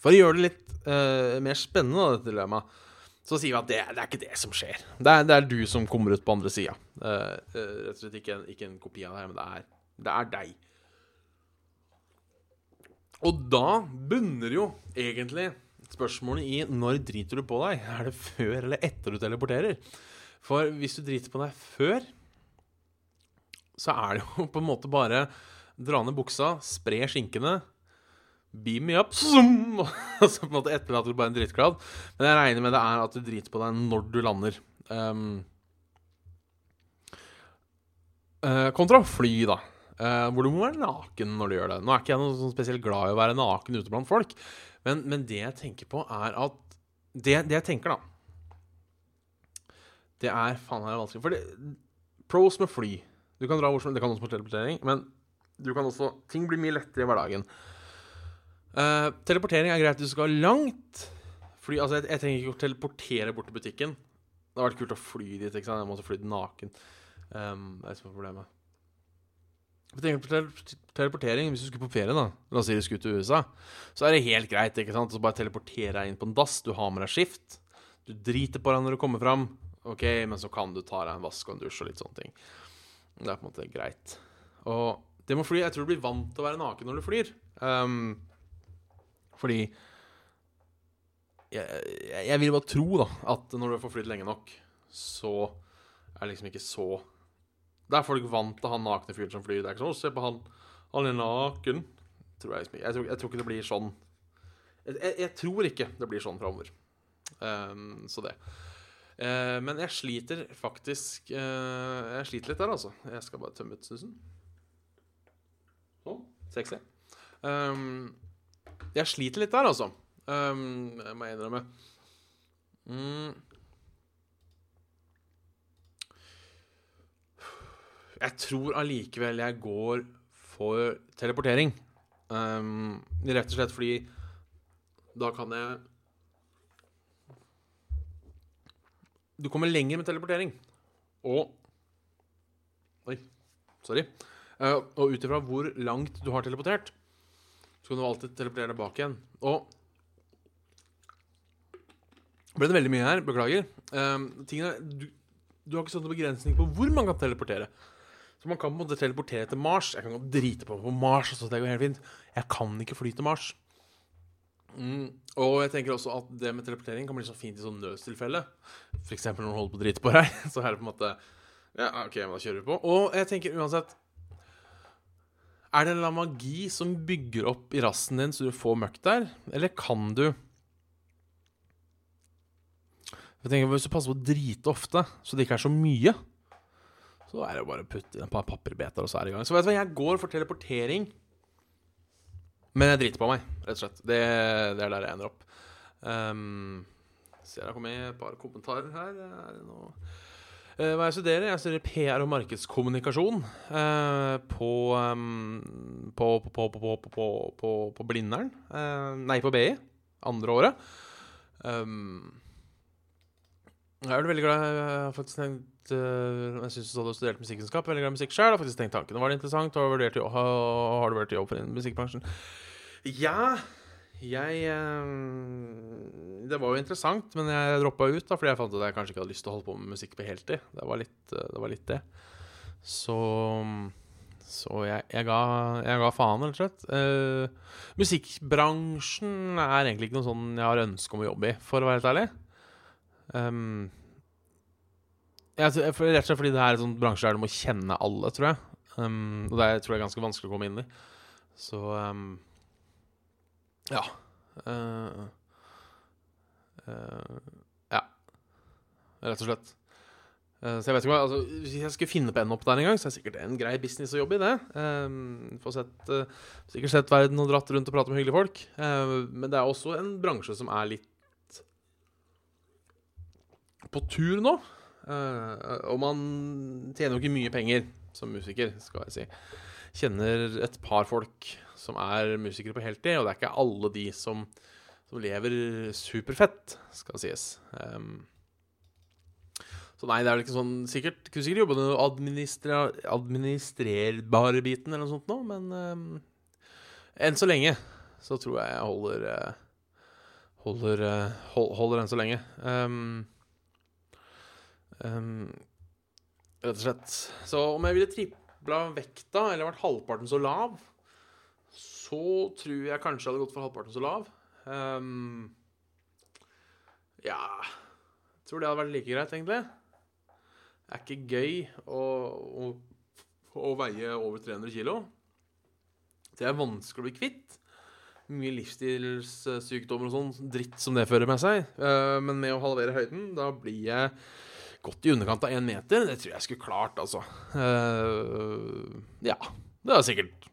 A: For å gjøre det litt uh, mer spennende, dette dilemmaet, så sier vi at det, det, er ikke det som skjer. Det er, det er du som kommer ut på andre sida. Uh, rett og slett ikke ikke en kopi av deg, men det er, det er deg. Og da bunner jo egentlig spørsmålet i når driter du på deg? Er det før eller etter du teleporterer? For hvis du driter på deg før, så er det jo på en måte bare dra ned buksa, spre skinkene, beam me up, zoom, og så på en måte etterlater du bare en drittklad. Men jeg regner med det er at du driter på deg når du lander. Um, uh, kontra fly, da. Uh, hvor du må være naken når du gjør det. Nå er ikke jeg noe sånn spesielt glad i å være naken ute blant folk, men, men det jeg tenker på, er at Det, det jeg tenker, da Det er Faen, her er vanskelig. For det, pros med fly Du kan dra hvor som Det kan også være teleportering, men du kan også Ting blir mye lettere i hverdagen. Eh, teleportering er greit du skal langt. Fly, altså jeg, jeg trenger ikke å teleportere bort til butikken. Det hadde vært kult å fly dit. ikke sant? Jeg måtte fly naken. Um, det er som er problemet. Jeg tenker på teleportering Hvis du skulle på ferie, da La oss si du skulle til USA, så er det helt greit. ikke sant? Så bare teleportere deg inn på en dass. Du har med deg skift. Du driter på deg når du kommer fram. Ok, men så kan du ta deg en vask og en dusj og litt sånne ting. Det er på en måte greit. Og det med fly Jeg tror du blir vant til å være naken når du flyr. Um, fordi jeg, jeg, vil bare tro da at når du får flydd lenge nok, så er det liksom ikke så Da er folk vant til han nakne fyren som flyr. Det er ikke sånn 'Å, se på han. Han er naken'. Tror jeg, liksom jeg, tror, jeg tror ikke det blir sånn. Jeg tror ikke det blir sånn framover. Um, så det. Uh, men jeg sliter faktisk uh, Jeg sliter litt der, altså. Jeg skal bare tømme ut snusen. Sånn. Sexy. Um, jeg sliter litt der, altså. Um, jeg må innrømme. Mm. Jeg tror allikevel jeg går for teleportering. Um, rett og slett fordi da kan jeg Du kommer lenger med teleportering. Og Oi, sorry. Uh, og ut ifra hvor langt du har teleportert, så kan du alltid teleportere deg bak igjen. Og ble det veldig mye her. Beklager. Um, tingene, du, du, har ikke sånn begrensning på hvor man kan teleportere. Så man kan på en måte teleportere til Mars. Jeg kan drite på på Mars. Altså, det går helt fint. Jeg kan ikke fly til Mars. Mm. Og jeg tenker også at det med teleportering kan bli så fint i sånn nødstilfelle. F.eks. når noen holder på å drite på deg. Så er det på en måte Ja, OK, men da kjører vi på. Og jeg tenker uansett Er det en eller annen magi som bygger opp i rassen din så du får møkk der? Eller kan du Jeg tenker Hvis du passer på å drite ofte, så det ikke er så mye, så er det bare å putte i et par papirbiter, og så er det i gang. Så vet du hva, jeg går for teleportering. Men jeg driter på meg, rett og slett. Det, det er der jeg ender opp. Um, ser jeg har kommet et par kommentarer her. Er det noe hva jeg studerer? Jeg studerer PR og markedskommunikasjon på, um, på, på, på, på Blindern. Uh, nei, på BI. Andre året. Um, jeg er veldig glad Jeg har faktisk tenkt Jeg syns du hadde studert musikkvitenskap. Veldig glad i musikk sjøl. Har faktisk tenkt tanken. Var det interessant? Har, du i jobb for musikkbransjen? Ja Jeg uh, Det var jo interessant, men jeg droppa ut da fordi jeg fant at jeg kanskje ikke hadde lyst til å holde på med musikk på heltid. Det var litt det. Var litt det. Så så jeg, jeg, ga, jeg, ga, faen, rett og slett. Uh, musikkbransjen er egentlig ikke noe sånn jeg har ønske om å jobbe i, for å være helt ærlig. Um, jeg, rett og slett fordi det er en sånn bransje der du må kjenne alle, tror jeg. Um, og det er, tror jeg er ganske vanskelig å komme inn i. Så um, ja. Uh, uh, ja. Rett og slett. Uh, så jeg vet ikke hva altså, Hvis jeg skulle finne på en opp der en gang, så er det sikkert en grei business å jobbe i, det. Um, Få sett, sikkert sett verden og dratt rundt og pratet med hyggelige folk. men det er også en bransje som er litt på tur nå. Og man tjener jo ikke mye penger som musiker, skal jeg si. Kjenner et par folk som er musikere på heltid, og det er ikke alle de som, som lever superfett, skal sies. Um, så nei, det er vel ikke sånn Sikkert kunne sikkert jobbe med den administrerbare biten eller noe sånt nå, men um, enn så lenge så tror jeg jeg holder uh, Holder, uh, holder enn så lenge. Um, Um, rett og slett. Så om jeg ville tripla vekta, eller vært halvparten så lav, så tror jeg kanskje jeg hadde gått for halvparten så lav. Um, ja jeg Tror det hadde vært like greit, egentlig. Det er ikke gøy å, å, å veie over 300 kilo. Det er vanskelig å bli kvitt. Mye livsstilssykdommer og sånn dritt som det fører med seg. Uh, men med å halvere høyden, da blir jeg godt i underkant av én meter. Det tror jeg skulle klart, altså. Uh, ja. Det er sikkert,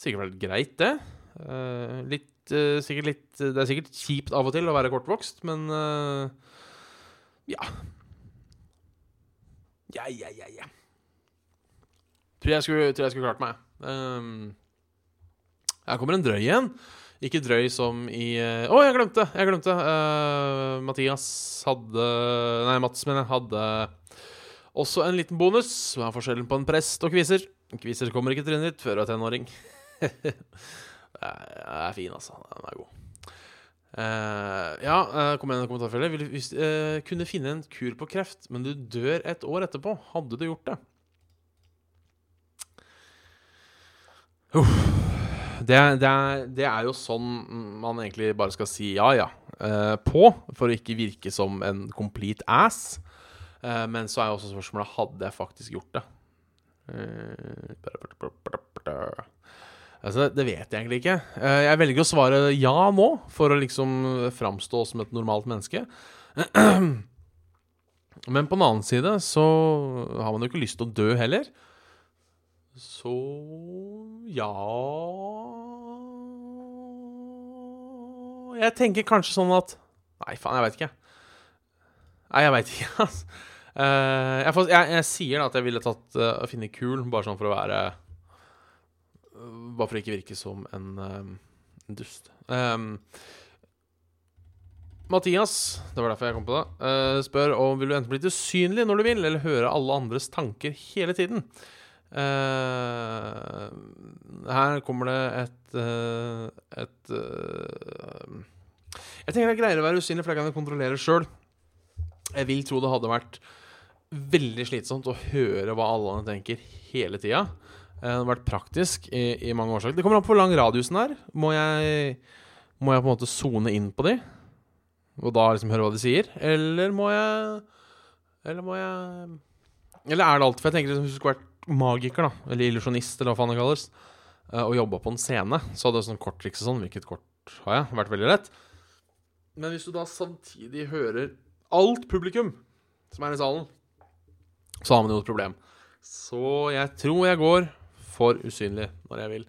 A: sikkert vært greit, det. Uh, litt, uh, sikkert litt Det er sikkert kjipt av og til å være kortvokst, men uh, ja. Ja, ja, ja, ja. Tror jeg skulle, tror jeg skulle klart meg. Um, her kommer en drøy en. Ikke drøy som i Å, oh, jeg glemte! Jeg glemte. Uh, Mathias hadde Nei, Mats, mener jeg, hadde også en liten bonus. Hva er forskjellen på en prest og kviser? Kviser kommer ikke til trynet ditt før du er tenåring. Det er fin, altså. Den er god. Uh, ja, uh, kom igjen i Vil du uh, kunne finne en kur på kreft, men du dør et år etterpå, hadde du gjort det? Uh, det, det, er, det, er, jo sånn man egentlig bare skal si ja, ja uh, på, for å ikke virke som en complete ass. men så er jo også spørsmålet hadde jeg faktisk gjort det. Altså, det vet jeg egentlig ikke. Eh, jeg velger å svare ja nå, for å liksom framstå som et normalt menneske. Men på den annen side så har man jo ikke lyst til å dø heller. Så ja Jeg tenker kanskje sånn at Nei, faen, jeg veit ikke. Nei, jeg veit ikke, altså. Jeg, jeg, jeg, sier da at jeg ville tatt uh, finne kul, bare sånn for å være bare for ikke virke som en, um, dust. Um, Mathias, det var derfor jeg kom på det, uh, spør om vil du enten bli usynlig når du vil, eller høre alle andres tanker hele tiden. Uh, her kommer det et uh, et Jeg tenker det er greiere å være usynlig, for jeg kan kontrollere sjøl. Jeg vil tro det hadde vært veldig slitsomt å høre hva alle andre tenker hele tida. Det har vært praktisk i, i mange årsaker. Det kommer an på hvor lang radiusen er. Må jeg, må jeg på en måte sone inn på de? Og da liksom høre hva de sier? Eller må jeg Eller må jeg Eller er det alltid For jeg tenker liksom, hvis du skulle vært magiker, da, eller illusjonist, eller hva faen det kalles, eh, og jobba på en scene, så hadde sånn korttriks og sånn, hvilket kort har jeg, vært veldig lett. Men hvis du da samtidig hører alt publikum som er i salen, så har man jo et problem. Så jeg tror jeg går for usynlig når jeg vil.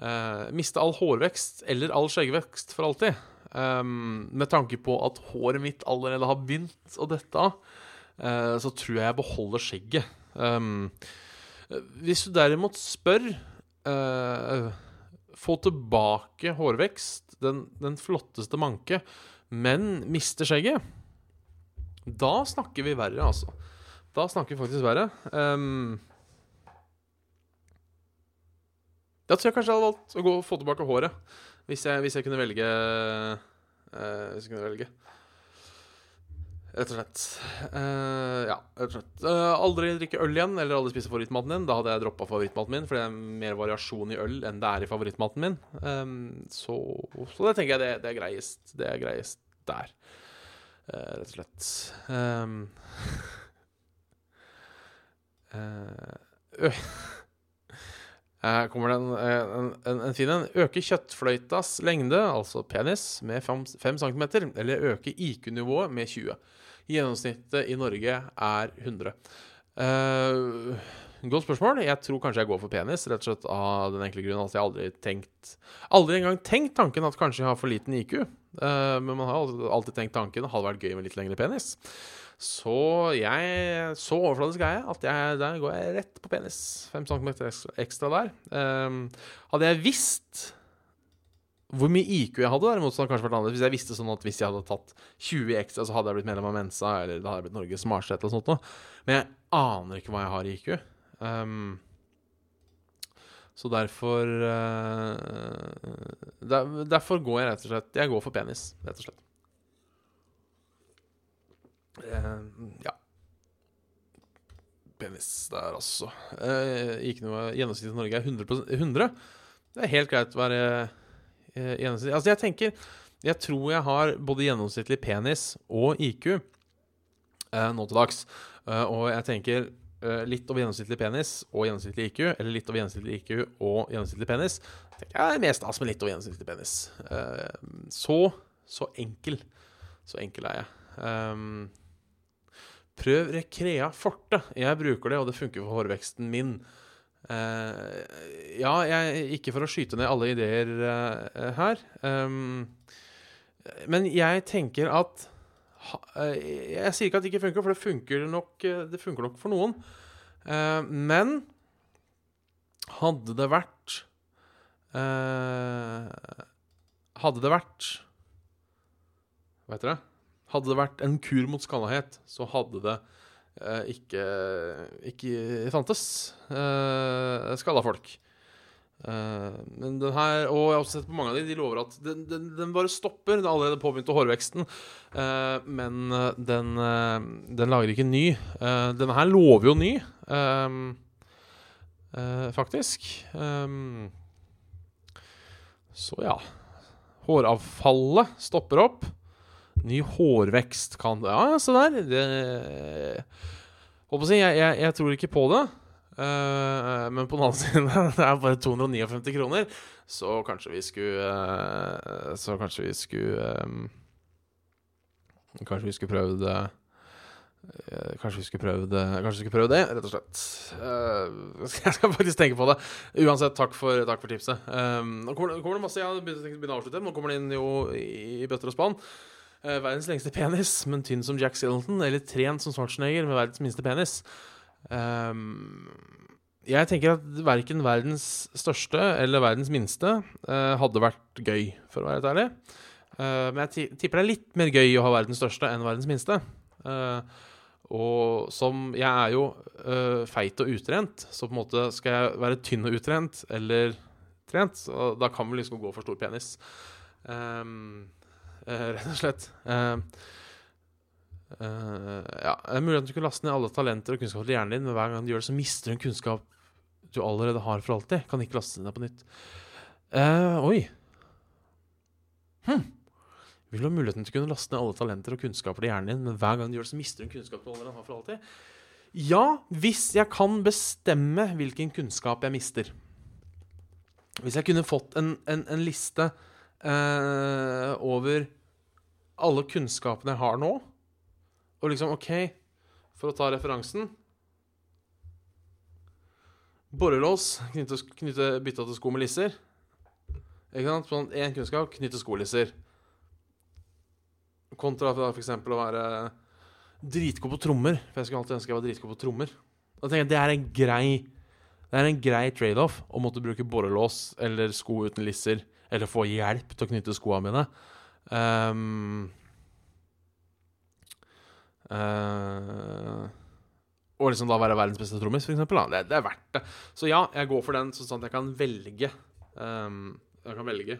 A: Uh, miste all hårvekst eller all skjeggvekst for alltid. Um, med tanke på at håret mitt allerede har begynt å dette av, uh, så tror jeg jeg beholder skjegget. Um, hvis du derimot spør uh, Få tilbake hårvekst, den, den, flotteste manke, men miste skjegget Da snakker vi verre, altså. Da snakker vi faktisk verre. Um, Da tror jeg kanskje jeg hadde valgt å gå og få tilbake håret. Hvis jeg, hvis jeg kunne velge uh, Hvis jeg kunne velge. Rett og slett. Uh, ja, rett og slett. Uh, aldri drikke øl igjen, eller aldri spise favorittmaten din. Da hadde jeg droppa favorittmaten min, for det er mer variasjon i øl enn det er i favorittmaten min. Um, så, så, det tenker jeg det, det, er greiest. Det er greiest der. rett og slett. Um, uh, Kommer det en, en, en, en fin en. Øke kjøttfløytas lengde, altså penis, med 5 cm, eller øke IQ-nivået med 20. Gjennomsnittet i Norge er 100. Uh, eh, godt spørsmål. Jeg tror kanskje jeg går for penis, rett og slett av den enkle grunnen at jeg aldri tenkt Aldri engang tenkt tanken at kanskje jeg har for liten IQ. Uh, eh, men man har alltid tenkt tanken at det hadde vært gøy med litt lengre penis. Så jeg Så overfladisk er jeg at jeg, der går jeg rett på penis. Fem centimeter ekstra der. Um, hadde jeg visst hvor mye IQ jeg hadde, derimot, så hadde kanskje vært annerledes. Hvis jeg visste sånn at hvis jeg hadde tatt 20 ekstra, så hadde jeg blitt medlem av Mensa, eller det hadde blitt Norges smarteste eller sånt noe. Men jeg aner ikke hva jeg har i IQ. Um, så derfor uh, der, Derfor går jeg rett og slett Jeg går for penis, rett og slett. Uh, ja. Penis der, altså. Uh, ikke noe Gjennomsnittet i Norge er 100, 100. Det er helt greit å være uh, gjennomsnittlig. Altså, jeg tenker Jeg tror jeg har både gjennomsnittlig penis og IQ nå til dags. og jeg tenker litt over gjennomsnittlig penis og gjennomsnittlig IQ, eller litt over gjennomsnittlig IQ og gjennomsnittlig penis. tenker jeg er mest stas med litt over gjennomsnittlig penis. så så enkel. Så enkel er jeg. Um, Prøv Recrea Forte. Jeg bruker det, og det funker for hårveksten min. Uh, ja, jeg, ikke for å skyte ned alle ideer uh, her. Um, men jeg tenker at eh, Jeg sier ikke at det ikke funker, for det funker nok, det funker nok for noen. Men hadde det vært Hadde det vært Hva heter det? Hadde det vært en kur mot skallahet, så hadde det eh, ikke, ikke fantes uh, skalla folk. Eh, men den her, og jeg har også sett på mange av de, de lover at den, den, den bare stopper den allerede påbegynte hårveksten. Eh, men eh, den, eh, den lager ikke ny. Uh, denne her lover jo ny, eh, eh, faktisk. Så ja. Håravfallet stopper opp. Ny hårvekst kan Ja, se der. Det Holdt på å si, jeg, jeg, jeg tror ikke på det. Uh, men på den andre siden, det er bare 259 kroner. Så kanskje vi skulle uh, Så kanskje vi skulle um, Kanskje vi skulle prøvd uh, Kanskje vi skulle prøvd Kanskje vi skulle prøvd det, rett og slett. jeg skal faktisk tenke på det. Uansett, takk for, takk for tipset. Um, nå kommer, det masse Jeg har begynt å avslutte, nå kommer det inn jo i bøtter og spann. Verdens lengste penis, men tynn som Jack Sillington. Eller trent som Schwarzenegger med verdens minste penis. Um, jeg tenker at verken verdens største eller verdens minste uh, hadde vært gøy, for å være helt ærlig. Uh, men jeg tipper det er litt mer gøy å ha verdens største enn verdens minste. Uh, og som Jeg er jo feit og utrent, så på en måte skal jeg være tynn og utrent eller trent, så da kan vi liksom gå for stor penis. Um, rett og slett. Uh, Uh, ja, det er mulig at du kan laste ned alle talenter og kunnskaper til hjernen din, men hver gang du gjør det, så mister du en kunnskap du allerede har for alltid. Kan ikke laste ned på nytt. Oi. Hm. Vil du ha muligheten til å kunne laste ned alle talenter og kunnskaper til hjernen din, men hver gang du gjør det, så mister du en kunnskap du allerede har for alltid? Ja, hvis jeg kan bestemme hvilken kunnskap jeg mister. Hvis jeg kunne fått en, en, en liste uh, over alle kunnskapene jeg har nå, og liksom, OK, for å ta referansen Borrelås, knytte, knytte bytta til sko med lisser. Ikke sant? Sånn én kunnskap, knytte skolisser. Kontra for eksempel å være dritgod på trommer. For jeg skulle alltid ønske jeg var dritgod på trommer. Da tenker jeg Det er en grei Det er en grei trade-off å måtte bruke borrelås eller sko uten lisser, eller få hjelp til å knytte skoene mine. Um, Uh, og liksom da være verdens beste trommis, f.eks. Det, det er verdt det. Så ja, jeg går for den sånn at jeg kan velge. Um, jeg kan velge.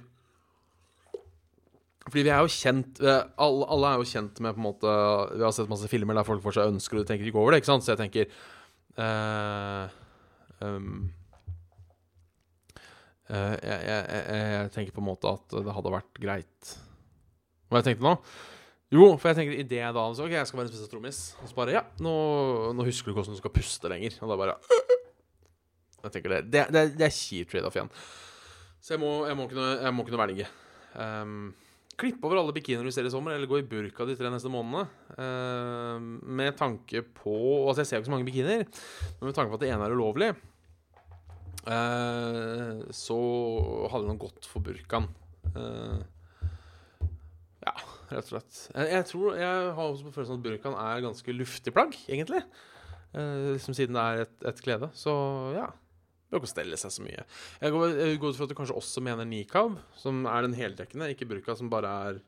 A: Fordi vi er jo kjent alle, alle, er jo kjent med på en måte Vi har sett masse filmer der folk fortsatt ønsker, og de tenker ikke over det. ikke sant? Så jeg tenker uh, um, jeg, jeg, jeg, jeg, tenker på en måte at det hadde vært greit Hva jeg tenkte nå? Jo, for jeg tenker i det da så, Ok, jeg skal være en spesiell trommis. Og så bare Ja, nå, nå, husker du ikke hvordan du skal puste lenger. Og da bare Jeg tenker det Det, det, det er kjipt trade-off igjen. Så jeg må, jeg må, kunne, jeg må kunne velge. Um, klippe over alle bikinier du ser i sommer, eller gå i burka de tre neste månedene. Uh, med tanke på Altså, jeg ser jo ikke så mange bikinier, men med tanke på at det ene er ulovlig, uh, så hadde nok gått for burkaen. Uh, ja rett og slett. Jeg, jeg tror, jeg har også på følelsen at burkaen er ganske luftig plagg, egentlig. Eh, liksom siden det er et, et klede. Så ja. Det Bør ikke stelle seg så mye. Jeg går, jeg går ut fra at du kanskje også mener nikab, som er den heldekkende, ikke burka, som bare er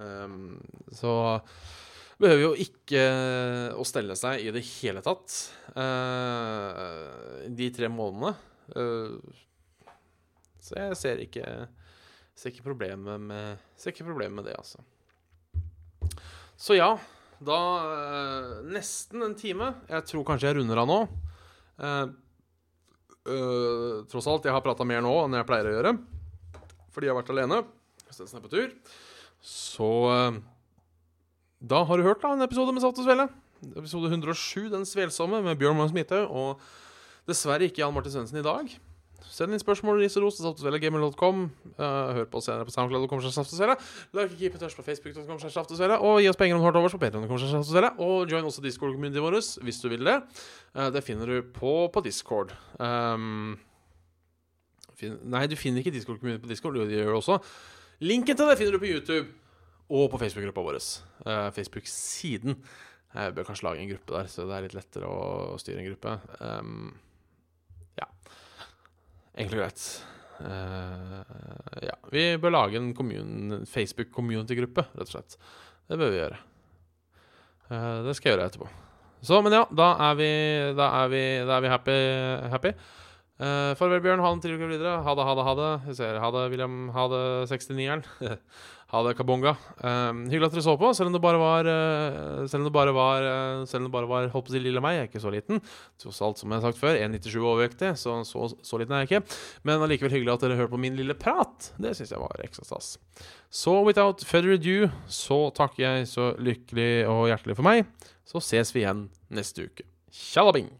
A: um, Så behøver jo ikke å stelle seg i det hele tatt uh, de tre månedene. Uh, så jeg ser ikke Ser ikke problemet med, ser ikke problemet med det, altså. Så ja, da Nesten en time. Jeg tror kanskje jeg runder av nå. Uh, tross alt, jeg har prata mer nå enn jeg pleier å gjøre. Fordi jeg har vært alene. Stedet er på tur. Så uh, da har du hørt da en episode med Saft og Svele. Episode 107, Den svelsomme, med Bjørn Magnus Midthaug. Og dessverre ikke Jan Martin Svendsen i dag. Send inn spørsmål, ris og ros til saftosvele.gmail.com. Uh, hør på oss senere på soundcloud.com. Like keep touch på facebook.com. Og gi oss penger om du har til overs på patreon.com. Og join også Discord-communityen vår hvis du vil det. Uh, det finner du på, på Discord. Um, fin nei, du finner ikke Discord-community på Discord. Det gjør du også. Linken til det finner du på YouTube og på Facebook-gruppa vår. Uh, Facebook-siden. Jeg bør kanskje lage en gruppe der, så det er litt lettere å styre en gruppe. Um, ja. Enkelt og greit. Uh, ja. Vi bør lage en Facebook-community-gruppe, rett og slett. Det bør vi gjøre. Uh, det skal jeg gjøre etterpå. Så, men ja, da er vi, da er vi, da er vi happy. happy. Uh, farvel, Bjørn. Ha en trivelig kveld videre. Ha det, ha det, ha det. Vi ser. Ha det, William. Ha det, 69-eren. Ha det, Kabonga. Um, hyggelig at dere så på, selv om det bare var uh, Selv om det bare var uh, Selv om det bare var holdt på å si lille meg, jeg er ikke så liten. Tross alt, som jeg har sagt før, 1,97 overvektig, så, så, så liten er jeg ikke. Men allikevel hyggelig at dere hørte på min lille prat. Det syns jeg var ekstra stas. Så without further ado, så takker jeg så lykkelig og hjertelig for meg. Så ses vi igjen neste uke. Tjallabing!